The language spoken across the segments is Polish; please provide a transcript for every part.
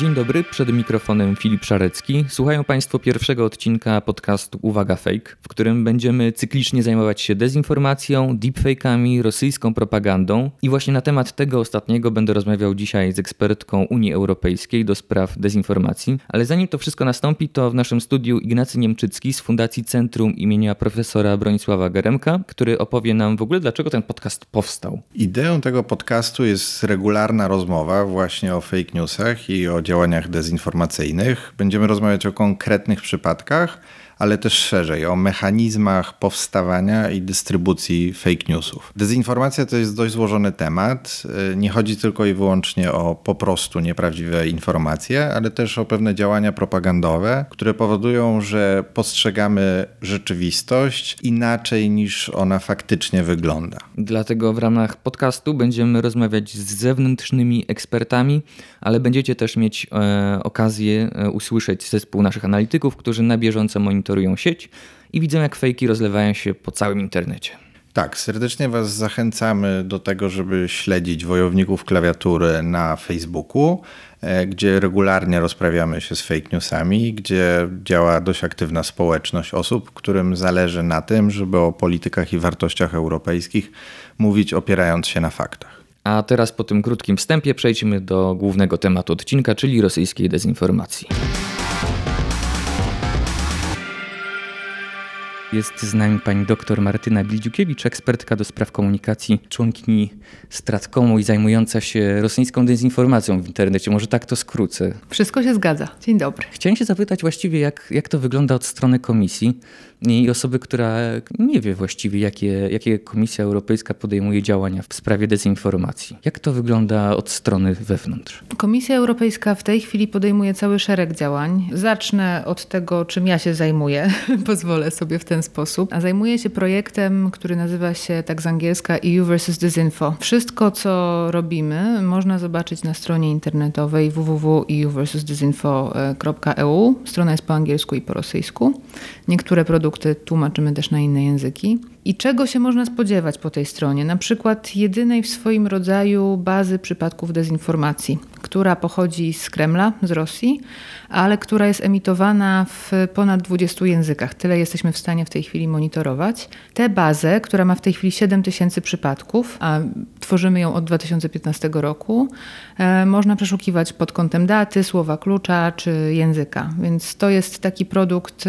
Dzień dobry, przed mikrofonem Filip Szarecki. Słuchają Państwo pierwszego odcinka podcastu Uwaga Fake, w którym będziemy cyklicznie zajmować się dezinformacją, deepfake'ami, rosyjską propagandą. I właśnie na temat tego ostatniego będę rozmawiał dzisiaj z ekspertką Unii Europejskiej do spraw dezinformacji. Ale zanim to wszystko nastąpi, to w naszym studiu Ignacy Niemczycki z Fundacji Centrum imienia profesora Bronisława Geremka, który opowie nam w ogóle, dlaczego ten podcast powstał. Ideą tego podcastu jest regularna rozmowa właśnie o fake newsach i o działaniach dezinformacyjnych. Będziemy rozmawiać o konkretnych przypadkach, ale też szerzej o mechanizmach powstawania i dystrybucji fake newsów. Dezinformacja to jest dość złożony temat. Nie chodzi tylko i wyłącznie o po prostu nieprawdziwe informacje, ale też o pewne działania propagandowe, które powodują, że postrzegamy rzeczywistość inaczej niż ona faktycznie wygląda. Dlatego w ramach podcastu będziemy rozmawiać z zewnętrznymi ekspertami, ale będziecie też mieć e, okazję e, usłyszeć zespół naszych analityków, którzy na bieżąco monitorują monitorują sieć i widzą, jak fejki rozlewają się po całym internecie. Tak, serdecznie Was zachęcamy do tego, żeby śledzić wojowników klawiatury na Facebooku, e, gdzie regularnie rozprawiamy się z fake newsami, gdzie działa dość aktywna społeczność osób, którym zależy na tym, żeby o politykach i wartościach europejskich mówić opierając się na faktach. A teraz po tym krótkim wstępie przejdźmy do głównego tematu odcinka, czyli rosyjskiej dezinformacji. Jest z nami pani dr Martyna Bildziukiewicz, ekspertka do spraw komunikacji, członkini Stratkomu i zajmująca się rosyjską dezinformacją w internecie. Może tak to skrócę. Wszystko się zgadza. Dzień dobry. Chciałem się zapytać właściwie, jak, jak to wygląda od strony komisji i osoby, która nie wie właściwie, jakie, jakie Komisja Europejska podejmuje działania w sprawie dezinformacji. Jak to wygląda od strony wewnątrz? Komisja Europejska w tej chwili podejmuje cały szereg działań. Zacznę od tego, czym ja się zajmuję. Pozwolę sobie w ten sposób. A zajmuję się projektem, który nazywa się tak z angielska EU vs. Disinfo. Wszystko, co robimy, można zobaczyć na stronie internetowej www.eu Strona jest po angielsku i po rosyjsku. Niektóre produkty tłumaczymy też na inne języki. I czego się można spodziewać po tej stronie? Na przykład jedynej w swoim rodzaju bazy przypadków dezinformacji, która pochodzi z Kremla, z Rosji, ale która jest emitowana w ponad 20 językach. Tyle jesteśmy w stanie w tej chwili monitorować. Tę bazę, która ma w tej chwili 7 tysięcy przypadków, a tworzymy ją od 2015 roku, e, można przeszukiwać pod kątem daty, słowa klucza czy języka. Więc to jest taki produkt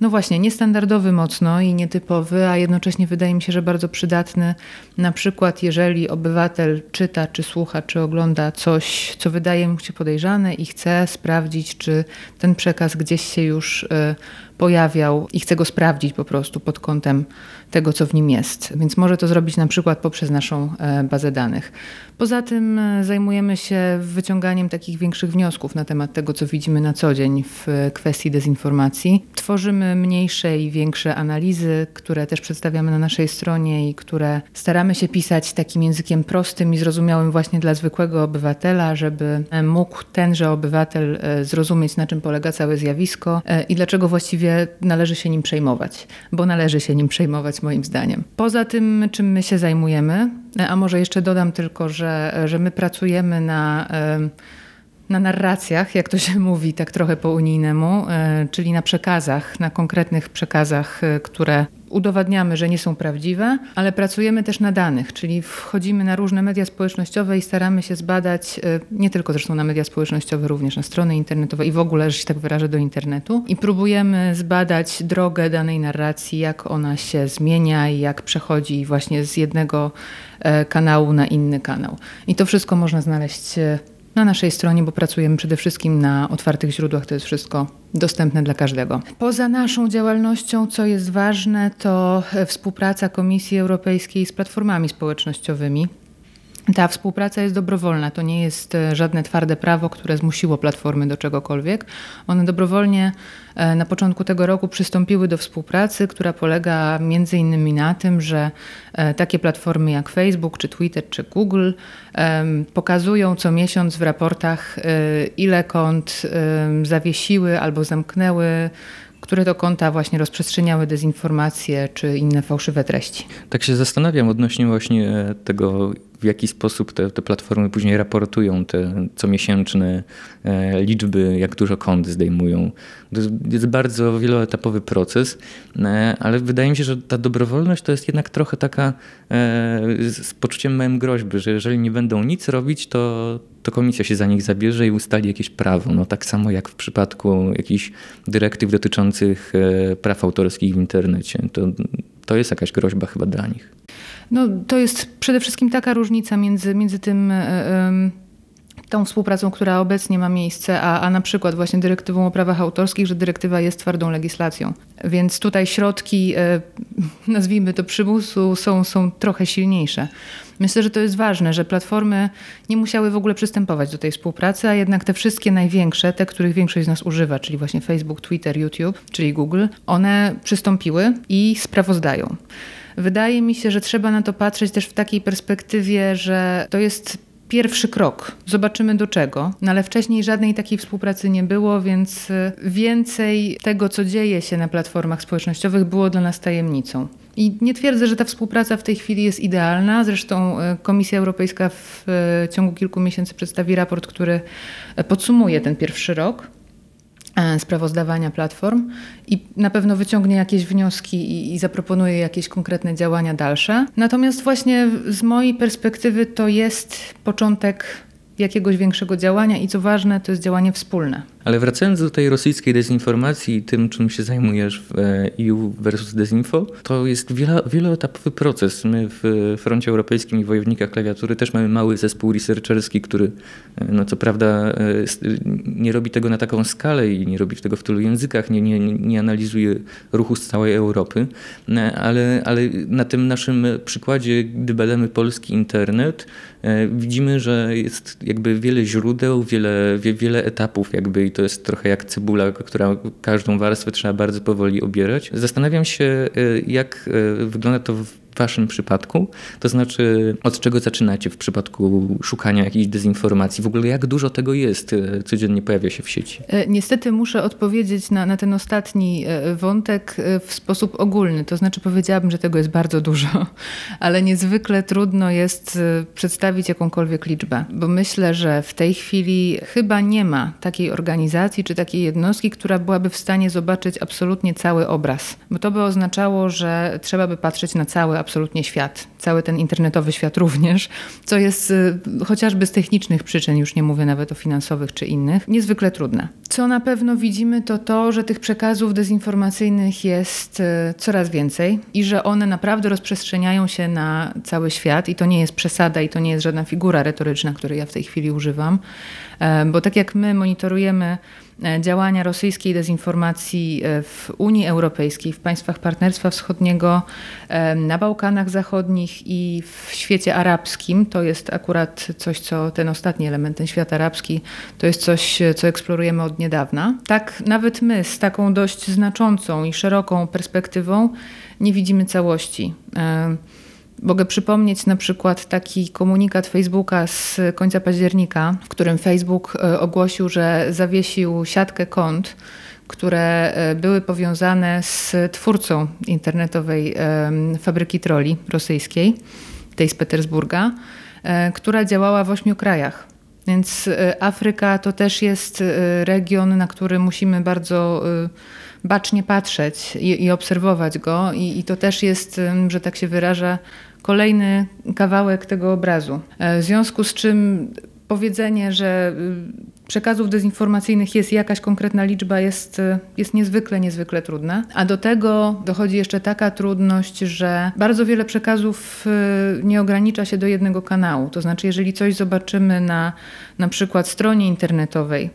no właśnie, niestandardowy mocno i nietypowy, a jednocześnie wydaje mi się, że bardzo przydatny. Na przykład, jeżeli obywatel czyta, czy słucha, czy ogląda coś, co wydaje mu się podejrzane i chce sprawdzić, czy ten przekaz gdzieś się już y, pojawiał i chce go sprawdzić po prostu pod kątem tego, co w nim jest. Więc może to zrobić na przykład poprzez naszą e, bazę danych. Poza tym e, zajmujemy się wyciąganiem takich większych wniosków na temat tego, co widzimy na co dzień w kwestii dezinformacji. Tworzymy mniejsze i większe analizy, które też przedstawiamy na naszej stronie i które staramy się pisać takim językiem prostym i zrozumiałym właśnie dla zwykłego obywatela, żeby e, mógł tenże obywatel zrozumieć, na czym polega całe zjawisko i dlaczego właściwie należy się nim przejmować, bo należy się nim przejmować moim zdaniem. Poza tym, czym my się zajmujemy, a może jeszcze dodam tylko, że, że my pracujemy na na narracjach, jak to się mówi tak trochę po unijnemu, e, czyli na przekazach, na konkretnych przekazach, e, które udowadniamy, że nie są prawdziwe, ale pracujemy też na danych, czyli wchodzimy na różne media społecznościowe i staramy się zbadać, e, nie tylko zresztą na media społecznościowe, również na strony internetowe i w ogóle, że się tak wyrażę, do internetu. I próbujemy zbadać drogę danej narracji, jak ona się zmienia i jak przechodzi właśnie z jednego kanału na inny kanał. I to wszystko można znaleźć na naszej stronie, bo pracujemy przede wszystkim na otwartych źródłach, to jest wszystko dostępne dla każdego. Poza naszą działalnością, co jest ważne, to współpraca Komisji Europejskiej z platformami społecznościowymi. Ta współpraca jest dobrowolna, to nie jest e, żadne twarde prawo, które zmusiło platformy do czegokolwiek. One dobrowolnie e, na początku tego roku przystąpiły do współpracy, która polega między innymi na tym, że e, takie platformy jak Facebook, czy Twitter, czy Google pokazują co miesiąc w raportach, ile kont zawiesiły albo zamknęły które to konta właśnie rozprzestrzeniały dezinformacje czy inne fałszywe treści. Tak się zastanawiam odnośnie właśnie tego w jaki sposób te, te platformy później raportują te comiesięczne e, liczby, jak dużo kont zdejmują. To jest bardzo wieloetapowy proces, e, ale wydaje mi się, że ta dobrowolność to jest jednak trochę taka z poczuciem małym groźby, że jeżeli nie będą nic robić, to, to komisja się za nich zabierze i ustali jakieś prawo. No, tak samo jak w przypadku jakichś dyrektyw dotyczących praw autorskich w internecie. To, to jest jakaś groźba chyba dla nich. No, to jest przede wszystkim taka różnica między, między tym. Yy, tą współpracą, która obecnie ma miejsce, a, a na przykład właśnie dyrektywą o prawach autorskich, że dyrektywa jest twardą legislacją. Więc tutaj środki, nazwijmy to przymusu, są, są trochę silniejsze. Myślę, że to jest ważne, że platformy nie musiały w ogóle przystępować do tej współpracy, a jednak te wszystkie największe, te, których większość z nas używa, czyli właśnie Facebook, Twitter, YouTube, czyli Google, one przystąpiły i sprawozdają. Wydaje mi się, że trzeba na to patrzeć też w takiej perspektywie, że to jest pierwszy krok. Zobaczymy do czego. No ale wcześniej żadnej takiej współpracy nie było, więc y, więcej tego, co dzieje się na platformach społecznościowych, było dla nas tajemnicą. I nie twierdzę, że ta współpraca w tej chwili jest idealna. Zresztą y, Komisja Europejska w y, ciągu kilku miesięcy przedstawi raport, który podsumuje ten pierwszy rok. E, sprawozdawania platform i na pewno wyciągnie jakieś wnioski i, i, zaproponuje jakieś konkretne działania dalsze. Natomiast właśnie z mojej perspektywy to jest początek jakiegoś większego działania i co ważne, to jest działanie wspólne. Ale wracając do tej rosyjskiej dezinformacji tym, czym się zajmujesz w EU versus Dezinfo, to jest wieloetapowy proces. My w Froncie Europejskim i Wojownikach Klawiatury też mamy mały zespół researcherski, który e, no co prawda e, nie robi tego na taką skalę i nie robi tego w tylu językach, nie, nie, nie analizuje ruchu z całej Europy, e, ale, ale na tym naszym przykładzie, gdy badamy polski internet, widzimy, że jest jakby wiele źródeł, wiele, wiele etapów jakby i to jest trochę jak cebula, która każdą warstwę trzeba bardzo powoli obierać. Zastanawiam się, y, jak y, wygląda to w waszym przypadku? To znaczy, od czego zaczynacie w przypadku szukania jakiejś dezinformacji? W ogóle jak dużo tego jest, e, codziennie pojawia się w sieci? E, niestety muszę odpowiedzieć na, na ten ostatni e, wątek w sposób ogólny. To znaczy powiedziałabym, że tego jest bardzo dużo, ale niezwykle trudno jest przedstawić jakąkolwiek liczbę, bo myślę, że w tej chwili chyba nie ma takiej organizacji czy takiej jednostki, która byłaby w stanie zobaczyć absolutnie cały obraz, bo to by oznaczało, że trzeba by patrzeć na cały absolutnie świat, cały ten internetowy świat również, co jest y, chociażby z technicznych przyczyn, już nie mówię nawet o finansowych czy innych, niezwykle trudne. Co na pewno widzimy, to to, że tych przekazów dezinformacyjnych jest y, coraz więcej i że one naprawdę rozprzestrzeniają się na cały świat i to nie jest przesada i to nie jest żadna figura retoryczna, której ja w tej chwili używam, e, bo tak jak my monitorujemy działania rosyjskiej dezinformacji e, w Unii Europejskiej, w państwach Partnerstwa Wschodniego, e, na Bałkanach Zachodnich i w świecie arabskim. To jest akurat coś, co ten ostatni element, ten świat arabski, to jest coś, co eksplorujemy od niedawna. Tak, nawet my z taką dość znaczącą i szeroką perspektywą nie widzimy całości. Mogę przypomnieć na przykład taki komunikat Facebooka z końca października, w którym Facebook e, ogłosił, że zawiesił siatkę kont, które e, były powiązane z twórcą internetowej fabryki troli rosyjskiej, tej z Petersburga, e, która działała w ośmiu krajach. Więc Afryka to też jest region, na który musimy bardzo bacznie patrzeć i, i obserwować go, I, i to też jest, że tak się wyraża, kolejny kawałek tego obrazu. E, w związku z czym powiedzenie, że y, przekazów dezinformacyjnych jest jakaś konkretna liczba, jest, y, jest niezwykle, niezwykle trudne. A do tego dochodzi jeszcze taka trudność, że bardzo wiele przekazów y, nie ogranicza się do jednego kanału. To znaczy, jeżeli coś zobaczymy na na przykład stronie internetowej,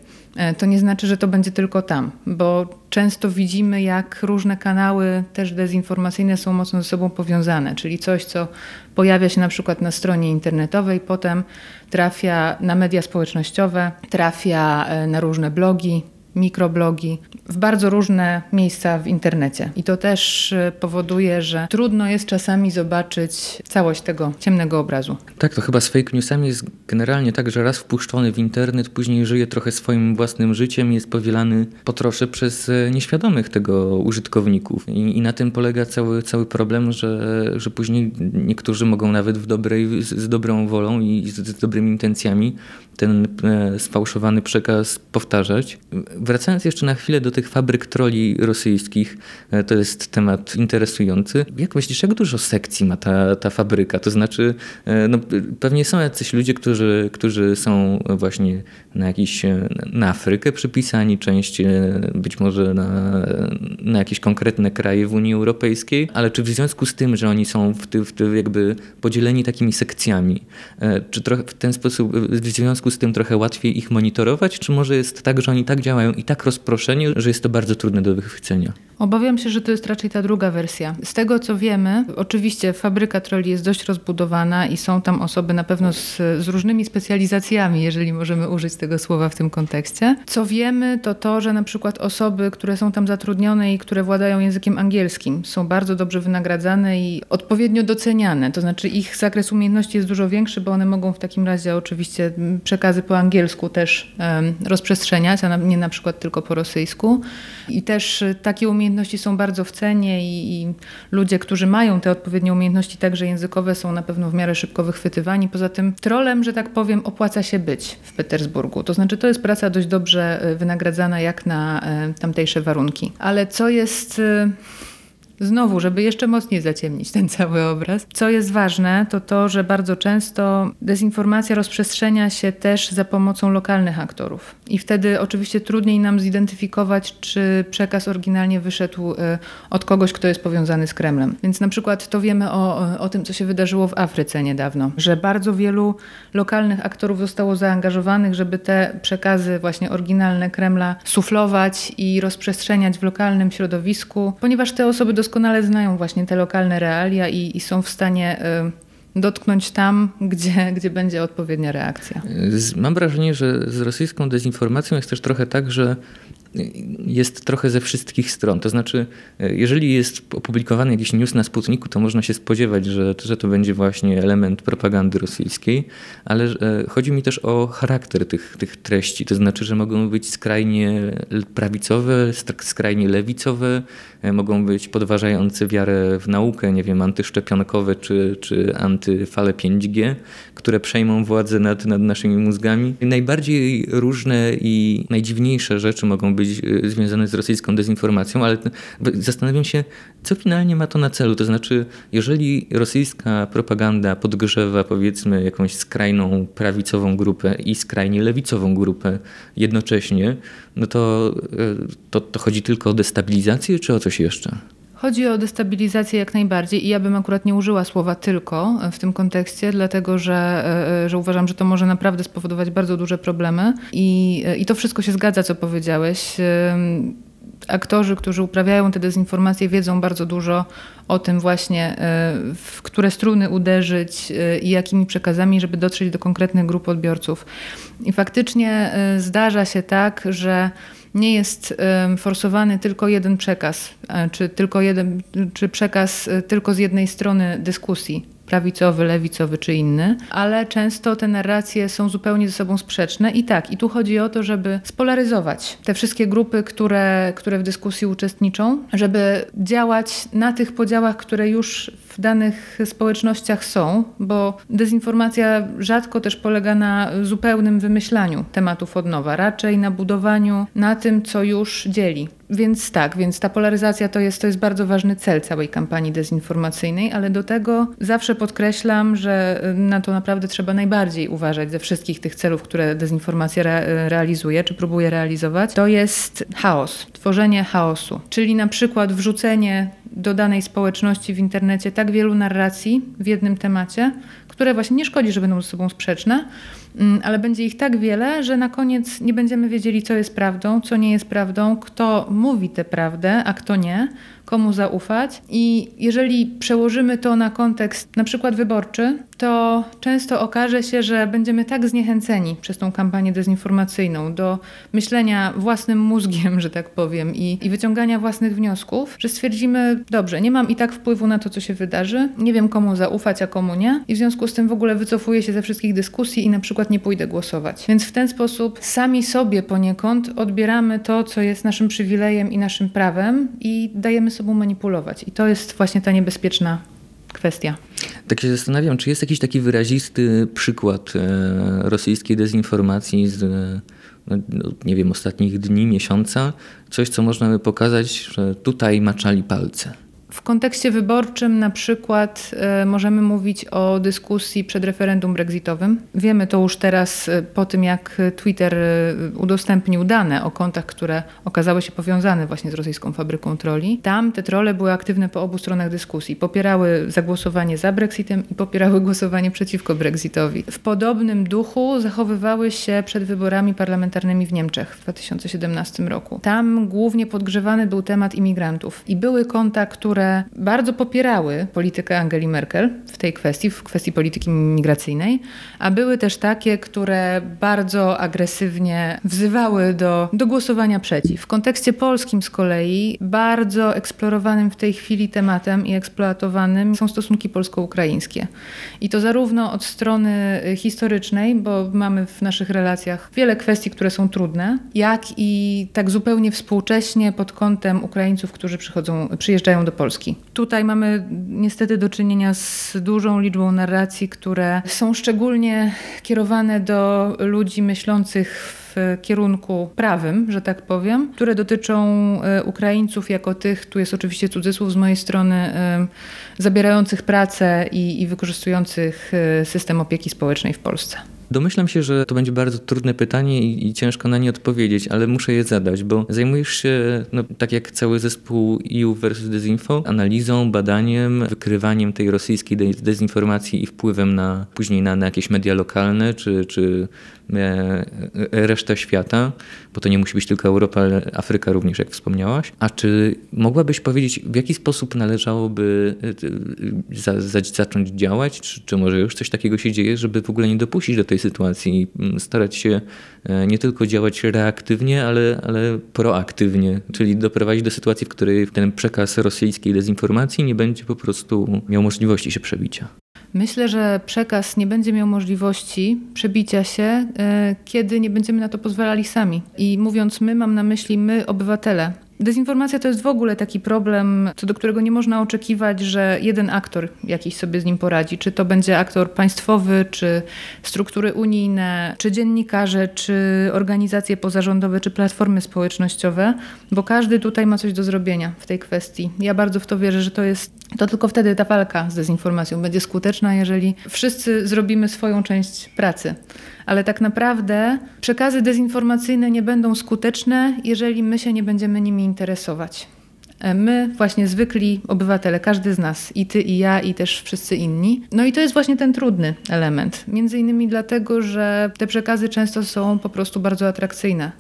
to nie znaczy, że to będzie tylko tam, bo często widzimy, jak różne kanały też dezinformacyjne są mocno ze sobą powiązane, czyli coś, co pojawia się na przykład na stronie internetowej, potem trafia na media społecznościowe, trafia e, na różne blogi, mikroblogi, w bardzo różne miejsca w internecie. I to też e, powoduje, że trudno jest czasami zobaczyć całość tego ciemnego obrazu. Tak, to chyba z fake newsami jest generalnie tak, że raz wpuszczony w internet, później żyje trochę swoim własnym życiem, jest powielany po trosze przez e, nieświadomych tego użytkowników. I, i na tym polega cały, cały problem, że, że później niektórzy mogą nawet w dobrej, z, z dobrą wolą i z, z dobrymi intencjami ten e, sfałszowany przekaz powtarzać. Wracając jeszcze na chwilę do tych fabryk troli rosyjskich, e, to jest temat interesujący. Jak myślisz, jak dużo sekcji ma ta, ta fabryka? To znaczy, e, no, pewnie są jacyś ludzie, którzy, którzy są właśnie na jakiś, na Afrykę przypisani, część być może na, na jakieś konkretne kraje w Unii Europejskiej, ale czy w związku z tym, że oni są w, ty, w ty jakby podzieleni takimi sekcjami, czy trochę w ten sposób, w związku z tym trochę łatwiej ich monitorować, czy może jest tak, że oni tak działają i tak rozproszeni, że jest to bardzo trudne do wychwycenia? Obawiam się, że to jest raczej ta druga wersja. Z tego co wiemy, oczywiście fabryka troli jest dość rozbudowana i są tam osoby na pewno z, z, różnymi specjalizacjami, jeżeli możemy użyć tego słowa w tym kontekście. Co wiemy, to to, że na przykład osoby, które są tam zatrudnione i które władają językiem angielskim, są bardzo dobrze wynagradzane i odpowiednio doceniane. To znaczy ich zakres umiejętności jest dużo większy, bo one mogą w takim razie oczywiście przekazy po angielsku też um, rozprzestrzeniać, a nie na przykład tylko po rosyjsku. I też takie umiejętności są bardzo w cenie i, i, ludzie, którzy mają te odpowiednie umiejętności, także językowe, są na pewno w miarę szybko wychwytywani. Poza tym trolem, że tak powiem, opłaca się być w Petersburgu. To znaczy, to jest praca dość dobrze e, wynagradzana jak na e, tamtejsze warunki. Ale co jest Znowu, żeby jeszcze mocniej zaciemnić ten cały obraz. Co jest ważne, to to, że bardzo często dezinformacja rozprzestrzenia się też za pomocą lokalnych aktorów. I wtedy oczywiście trudniej nam zidentyfikować, czy przekaz oryginalnie wyszedł y, od kogoś, kto jest powiązany z Kremlem. Więc na przykład to wiemy o, o tym, co się wydarzyło w Afryce niedawno, że bardzo wielu lokalnych aktorów zostało zaangażowanych, żeby te przekazy właśnie oryginalne Kremla suflować i rozprzestrzeniać w lokalnym środowisku, ponieważ te osoby doskonale znają właśnie te lokalne realia i, i są w stanie y, dotknąć tam, gdzie, gdzie będzie odpowiednia reakcja. Mam wrażenie, że z rosyjską dezinformacją jest też trochę tak, że jest trochę ze wszystkich stron. To znaczy, jeżeli jest opublikowany jakiś news na Sputniku, to można się spodziewać, że, że to będzie właśnie element propagandy rosyjskiej, ale e, chodzi mi też o charakter tych, tych treści. To znaczy, że mogą być skrajnie prawicowe, skrajnie lewicowe, e, mogą być podważające wiarę w naukę, nie wiem, antyszczepionkowe czy, czy antyfale 5G, które przejmą władzę nad, nad naszymi mózgami. Najbardziej różne i najdziwniejsze rzeczy mogą być y, związane z rosyjską dezinformacją, ale zastanawiam się, co finalnie ma to na celu. To znaczy, jeżeli rosyjska propaganda podgrzewa powiedzmy jakąś skrajną prawicową grupę i skrajnie lewicową grupę jednocześnie, no to, y, to, to chodzi tylko o destabilizację, czy o coś jeszcze? Chodzi o destabilizację jak najbardziej i ja bym akurat nie użyła słowa tylko w tym kontekście, dlatego że, e, e, że uważam, że to może naprawdę spowodować bardzo duże problemy i, e, i to wszystko się zgadza, co powiedziałeś. Aktorzy, którzy uprawiają te dezinformacje, wiedzą bardzo dużo o tym właśnie, w które struny uderzyć i jakimi przekazami, żeby dotrzeć do konkretnych grup odbiorców. I faktycznie zdarza się tak, że nie jest forsowany tylko jeden przekaz, e, czy, tylko jeden, czy przekaz e, tylko z jednej strony dyskusji prawicowy, lewicowy czy inny, ale często te narracje są zupełnie ze sobą sprzeczne i tak, i tu chodzi o to, żeby spolaryzować te wszystkie grupy, które, które w dyskusji uczestniczą, żeby działać na tych podziałach, które już w danych społecznościach są, bo dezinformacja rzadko też polega na zupełnym wymyślaniu tematów od nowa, raczej na budowaniu na tym, co już dzieli. Więc tak, więc ta polaryzacja to jest, to jest bardzo ważny cel całej kampanii dezinformacyjnej, ale do tego zawsze podkreślam, że na to naprawdę trzeba najbardziej uważać ze wszystkich tych celów, które dezinformacja re realizuje czy próbuje realizować. To jest chaos, tworzenie chaosu, czyli na przykład wrzucenie do danej społeczności w internecie tak wielu narracji w jednym temacie, które właśnie nie szkodzi, że będą ze sobą sprzeczne, ale będzie ich tak wiele, że na koniec nie będziemy wiedzieli, co jest prawdą, co nie jest prawdą, kto mówi tę prawdę, a kto nie komu zaufać. I jeżeli przełożymy to na kontekst na przykład wyborczy, to często okaże się, że będziemy tak zniechęceni przez tą kampanię dezinformacyjną do myślenia własnym mózgiem, że tak powiem, i, i wyciągania własnych wniosków, że stwierdzimy, dobrze, nie mam i tak wpływu na to, co się wydarzy, nie wiem komu zaufać, a komu nie. I w związku związku z tym w ogóle wycofuję się ze wszystkich dyskusji i na przykład nie pójdę głosować. Więc w ten sposób sami sobie poniekąd odbieramy to, co jest naszym przywilejem i naszym prawem i dajemy sobą manipulować. I to jest właśnie ta niebezpieczna kwestia. Tak się zastanawiam, czy jest jakiś taki wyrazisty przykład e, rosyjskiej dezinformacji z, no, no, nie wiem, ostatnich dni, miesiąca, coś, co można by pokazać, że tutaj maczali palce. W kontekście wyborczym na przykład e, możemy mówić o dyskusji przed referendum brexitowym. Wiemy to już teraz e, po tym, jak Twitter e, udostępnił dane o kontach, które okazały się powiązane właśnie z rosyjską fabryką troli. Tam te trole były aktywne po obu stronach dyskusji. Popierały zagłosowanie za Brexitem i popierały głosowanie przeciwko Brexitowi. W podobnym duchu zachowywały się przed wyborami parlamentarnymi w Niemczech w 2017 roku. Tam głównie podgrzewany był temat imigrantów i były konta, które bardzo popierały politykę Angeli Merkel w tej kwestii, w kwestii polityki migracyjnej, a były też takie, które bardzo agresywnie wzywały do, do głosowania przeciw. W kontekście polskim z kolei bardzo eksplorowanym w tej chwili tematem i eksploatowanym są stosunki polsko-ukraińskie. I to zarówno od strony historycznej, bo mamy w naszych relacjach wiele kwestii, które są trudne, jak i tak zupełnie współcześnie pod kątem Ukraińców, którzy przychodzą, przyjeżdżają do Polski. Polski. Tutaj mamy niestety do czynienia z dużą liczbą narracji, które są szczególnie kierowane do ludzi myślących w kierunku prawym, że tak powiem, które dotyczą e, Ukraińców jako tych, tu jest oczywiście cudzysłów z mojej strony, e, zabierających pracę i, i wykorzystujących e, system opieki społecznej w Polsce. Domyślam się, że to będzie bardzo trudne pytanie i, i, ciężko na nie odpowiedzieć, ale muszę je zadać, bo zajmujesz się, no, tak jak cały zespół EU versus Desinfo, analizą, badaniem, wykrywaniem tej rosyjskiej dezinformacji i wpływem na później na, na jakieś media lokalne czy, czy e, e, resztę świata, bo to nie musi być tylko Europa, ale Afryka również, jak wspomniałaś. A czy mogłabyś powiedzieć, w jaki sposób należałoby e, za, za, zacząć działać, czy, czy może już coś takiego się dzieje, żeby w ogóle nie dopuścić do tej tej sytuacji mm, starać się e, nie tylko działać reaktywnie, ale, ale proaktywnie, czyli doprowadzić do sytuacji, w której ten przekaz rosyjskiej dezinformacji nie będzie po prostu miał możliwości się przebicia. Myślę, że przekaz nie będzie miał możliwości przebicia się, e, kiedy nie będziemy na to pozwalali sami. I mówiąc my, mam na myśli my, obywatele, Dezinformacja to jest w ogóle taki problem, co do którego nie można oczekiwać, że jeden aktor jakiś sobie z nim poradzi. Czy to będzie aktor państwowy, czy struktury unijne, czy dziennikarze, czy organizacje pozarządowe, czy platformy społecznościowe, bo każdy tutaj ma coś do zrobienia w tej kwestii. Ja bardzo w to wierzę, że to jest, to tylko wtedy ta walka z dezinformacją będzie skuteczna, jeżeli wszyscy zrobimy swoją część pracy ale tak naprawdę przekazy dezinformacyjne nie będą skuteczne, jeżeli my się nie będziemy nimi interesować. E, my, właśnie zwykli obywatele, każdy z nas, i ty, i ja, i też wszyscy inni. No i to jest właśnie ten trudny element. Między innymi dlatego, że te przekazy często są po prostu bardzo atrakcyjne.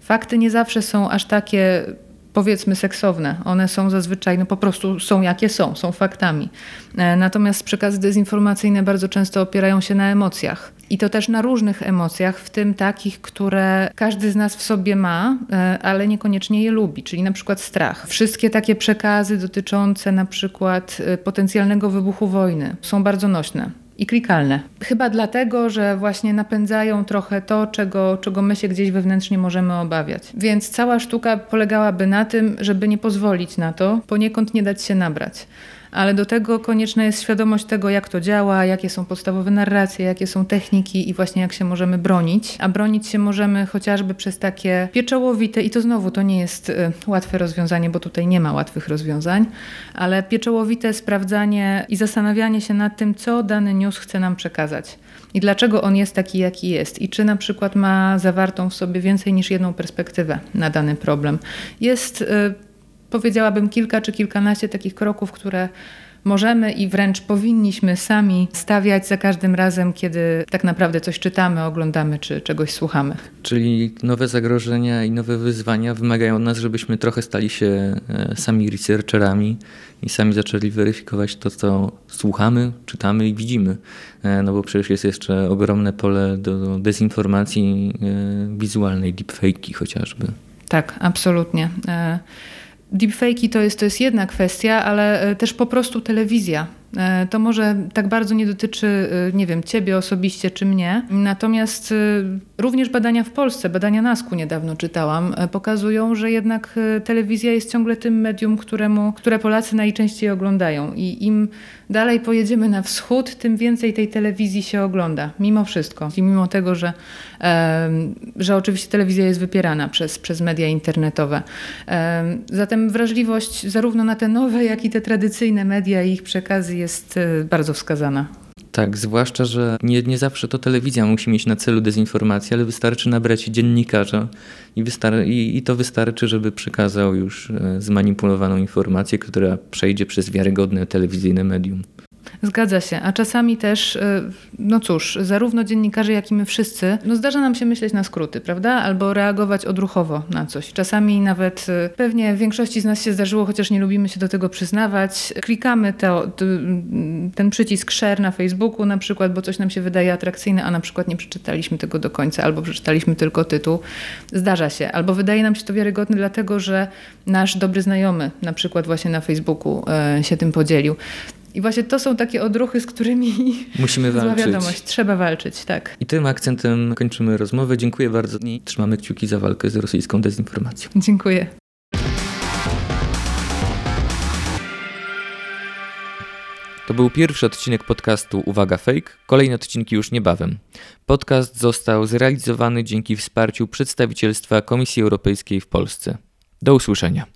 Fakty nie zawsze są aż takie powiedzmy seksowne. One są zazwyczaj, no po prostu są jakie są, są faktami. E, natomiast przekazy dezinformacyjne bardzo często opierają się na emocjach. I to też na różnych emocjach, w tym takich, które każdy z nas w sobie ma, e, ale niekoniecznie je lubi, czyli na przykład strach. Wszystkie takie przekazy dotyczące na przykład e, potencjalnego wybuchu wojny są bardzo nośne i klikalne. Chyba dlatego, że właśnie napędzają trochę to, czego, czego my się gdzieś wewnętrznie możemy obawiać. Więc cała sztuka polegałaby na tym, żeby nie pozwolić na to, poniekąd nie dać się nabrać ale do tego konieczna jest świadomość tego, jak to działa, jakie są podstawowe narracje, jakie są techniki i właśnie jak się możemy bronić. A bronić się możemy chociażby przez takie pieczołowite, i to znowu to nie jest y, łatwe rozwiązanie, bo tutaj nie ma łatwych rozwiązań, ale pieczołowite sprawdzanie i zastanawianie się nad tym, co dany news chce nam przekazać i dlaczego on jest taki, jaki jest, i czy na przykład ma zawartą w sobie więcej niż jedną perspektywę na dany problem. Jest y, powiedziałabym kilka czy kilkanaście takich kroków, które możemy i wręcz powinniśmy sami stawiać za każdym razem, kiedy tak naprawdę coś czytamy, oglądamy czy czegoś słuchamy. Czyli nowe zagrożenia i nowe wyzwania wymagają od nas, żebyśmy trochę stali się e, sami researcherami i sami zaczęli weryfikować to, co słuchamy, czytamy i widzimy. E, no bo przecież jest jeszcze ogromne pole do dezinformacji e, wizualnej, deepfake'i chociażby. Tak, absolutnie. Deepfake'i to jest, to jest jedna kwestia, ale e, też po prostu telewizja To może tak bardzo nie dotyczy, e, nie wiem, ciebie osobiście czy mnie. Natomiast e, również badania w Polsce, badania NASK-u niedawno czytałam, e, pokazują, że jednak e, telewizja jest ciągle tym medium, któremu, które Polacy najczęściej oglądają. I im dalej pojedziemy na wschód, tym więcej tej telewizji się ogląda. Mimo wszystko. I mimo tego, że, że oczywiście telewizja jest wypierana przez, przez media internetowe. Em, Zatem wrażliwość zarówno na te nowe, jak i te tradycyjne media i ich przekazy jest e, bardzo wskazana. Tak, zwłaszcza, że nie, nie zawsze to telewizja musi mieć na celu dezinformację, ale wystarczy nabrać dziennikarza i, wystar- i, i to wystarczy, żeby przekazał już e, zmanipulowaną informację, która przejdzie przez wiarygodne telewizyjne medium. Zgadza się, a czasami też, y, no cóż, zarówno dziennikarze, jak i my wszyscy, no zdarza nam się myśleć na skróty, prawda? Albo reagować odruchowo na coś. Czasami nawet, y, pewnie większości z nas się zdarzyło, chociaż nie lubimy się do tego przyznawać, klikamy to, t- ten przycisk share na Facebooku na przykład, bo coś nam się wydaje atrakcyjne, a na przykład nie przeczytaliśmy tego do końca, albo przeczytaliśmy tylko tytuł. Zdarza się. Albo wydaje nam się to wiarygodne, dlatego że nasz dobry znajomy, na przykład właśnie na Facebooku, y, się tym podzielił. I właśnie to są takie odruchy, z którymi Musimy walczyć. wiadomość. Trzeba walczyć, tak. I tym akcentem kończymy rozmowę. Dziękuję bardzo i trzymamy kciuki za walkę z rosyjską dezinformacją. Dziękuję. To był pierwszy odcinek podcastu Uwaga Fake. Kolejne odcinki już niebawem. Podcast został zrealizowany dzięki wsparciu przedstawicielstwa Komisji Europejskiej w Polsce. Do usłyszenia.